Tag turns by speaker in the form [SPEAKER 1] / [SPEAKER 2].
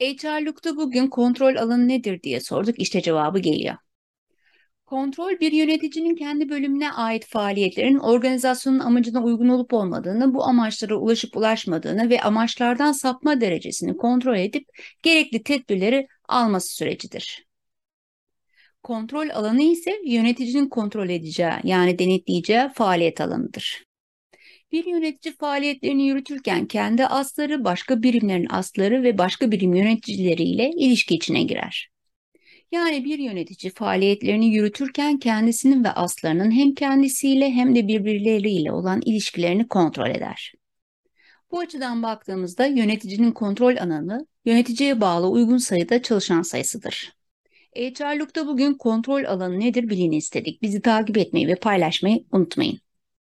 [SPEAKER 1] HR'lukta bugün kontrol alanı nedir diye sorduk. İşte cevabı geliyor. Kontrol bir yöneticinin kendi bölümüne ait faaliyetlerin organizasyonun amacına uygun olup olmadığını, bu amaçlara ulaşıp ulaşmadığını ve amaçlardan sapma derecesini kontrol edip gerekli tedbirleri alması sürecidir. Kontrol alanı ise yöneticinin kontrol edeceği yani denetleyeceği faaliyet alanıdır. Bir yönetici faaliyetlerini yürütürken kendi asları, başka birimlerin asları ve başka birim yöneticileriyle ilişki içine girer. Yani bir yönetici faaliyetlerini yürütürken kendisinin ve aslarının hem kendisiyle hem de birbirleriyle olan ilişkilerini kontrol eder. Bu açıdan baktığımızda yöneticinin kontrol alanı yöneticiye bağlı uygun sayıda çalışan sayısıdır. HR'lukta bugün kontrol alanı nedir bilin istedik. Bizi takip etmeyi ve paylaşmayı unutmayın.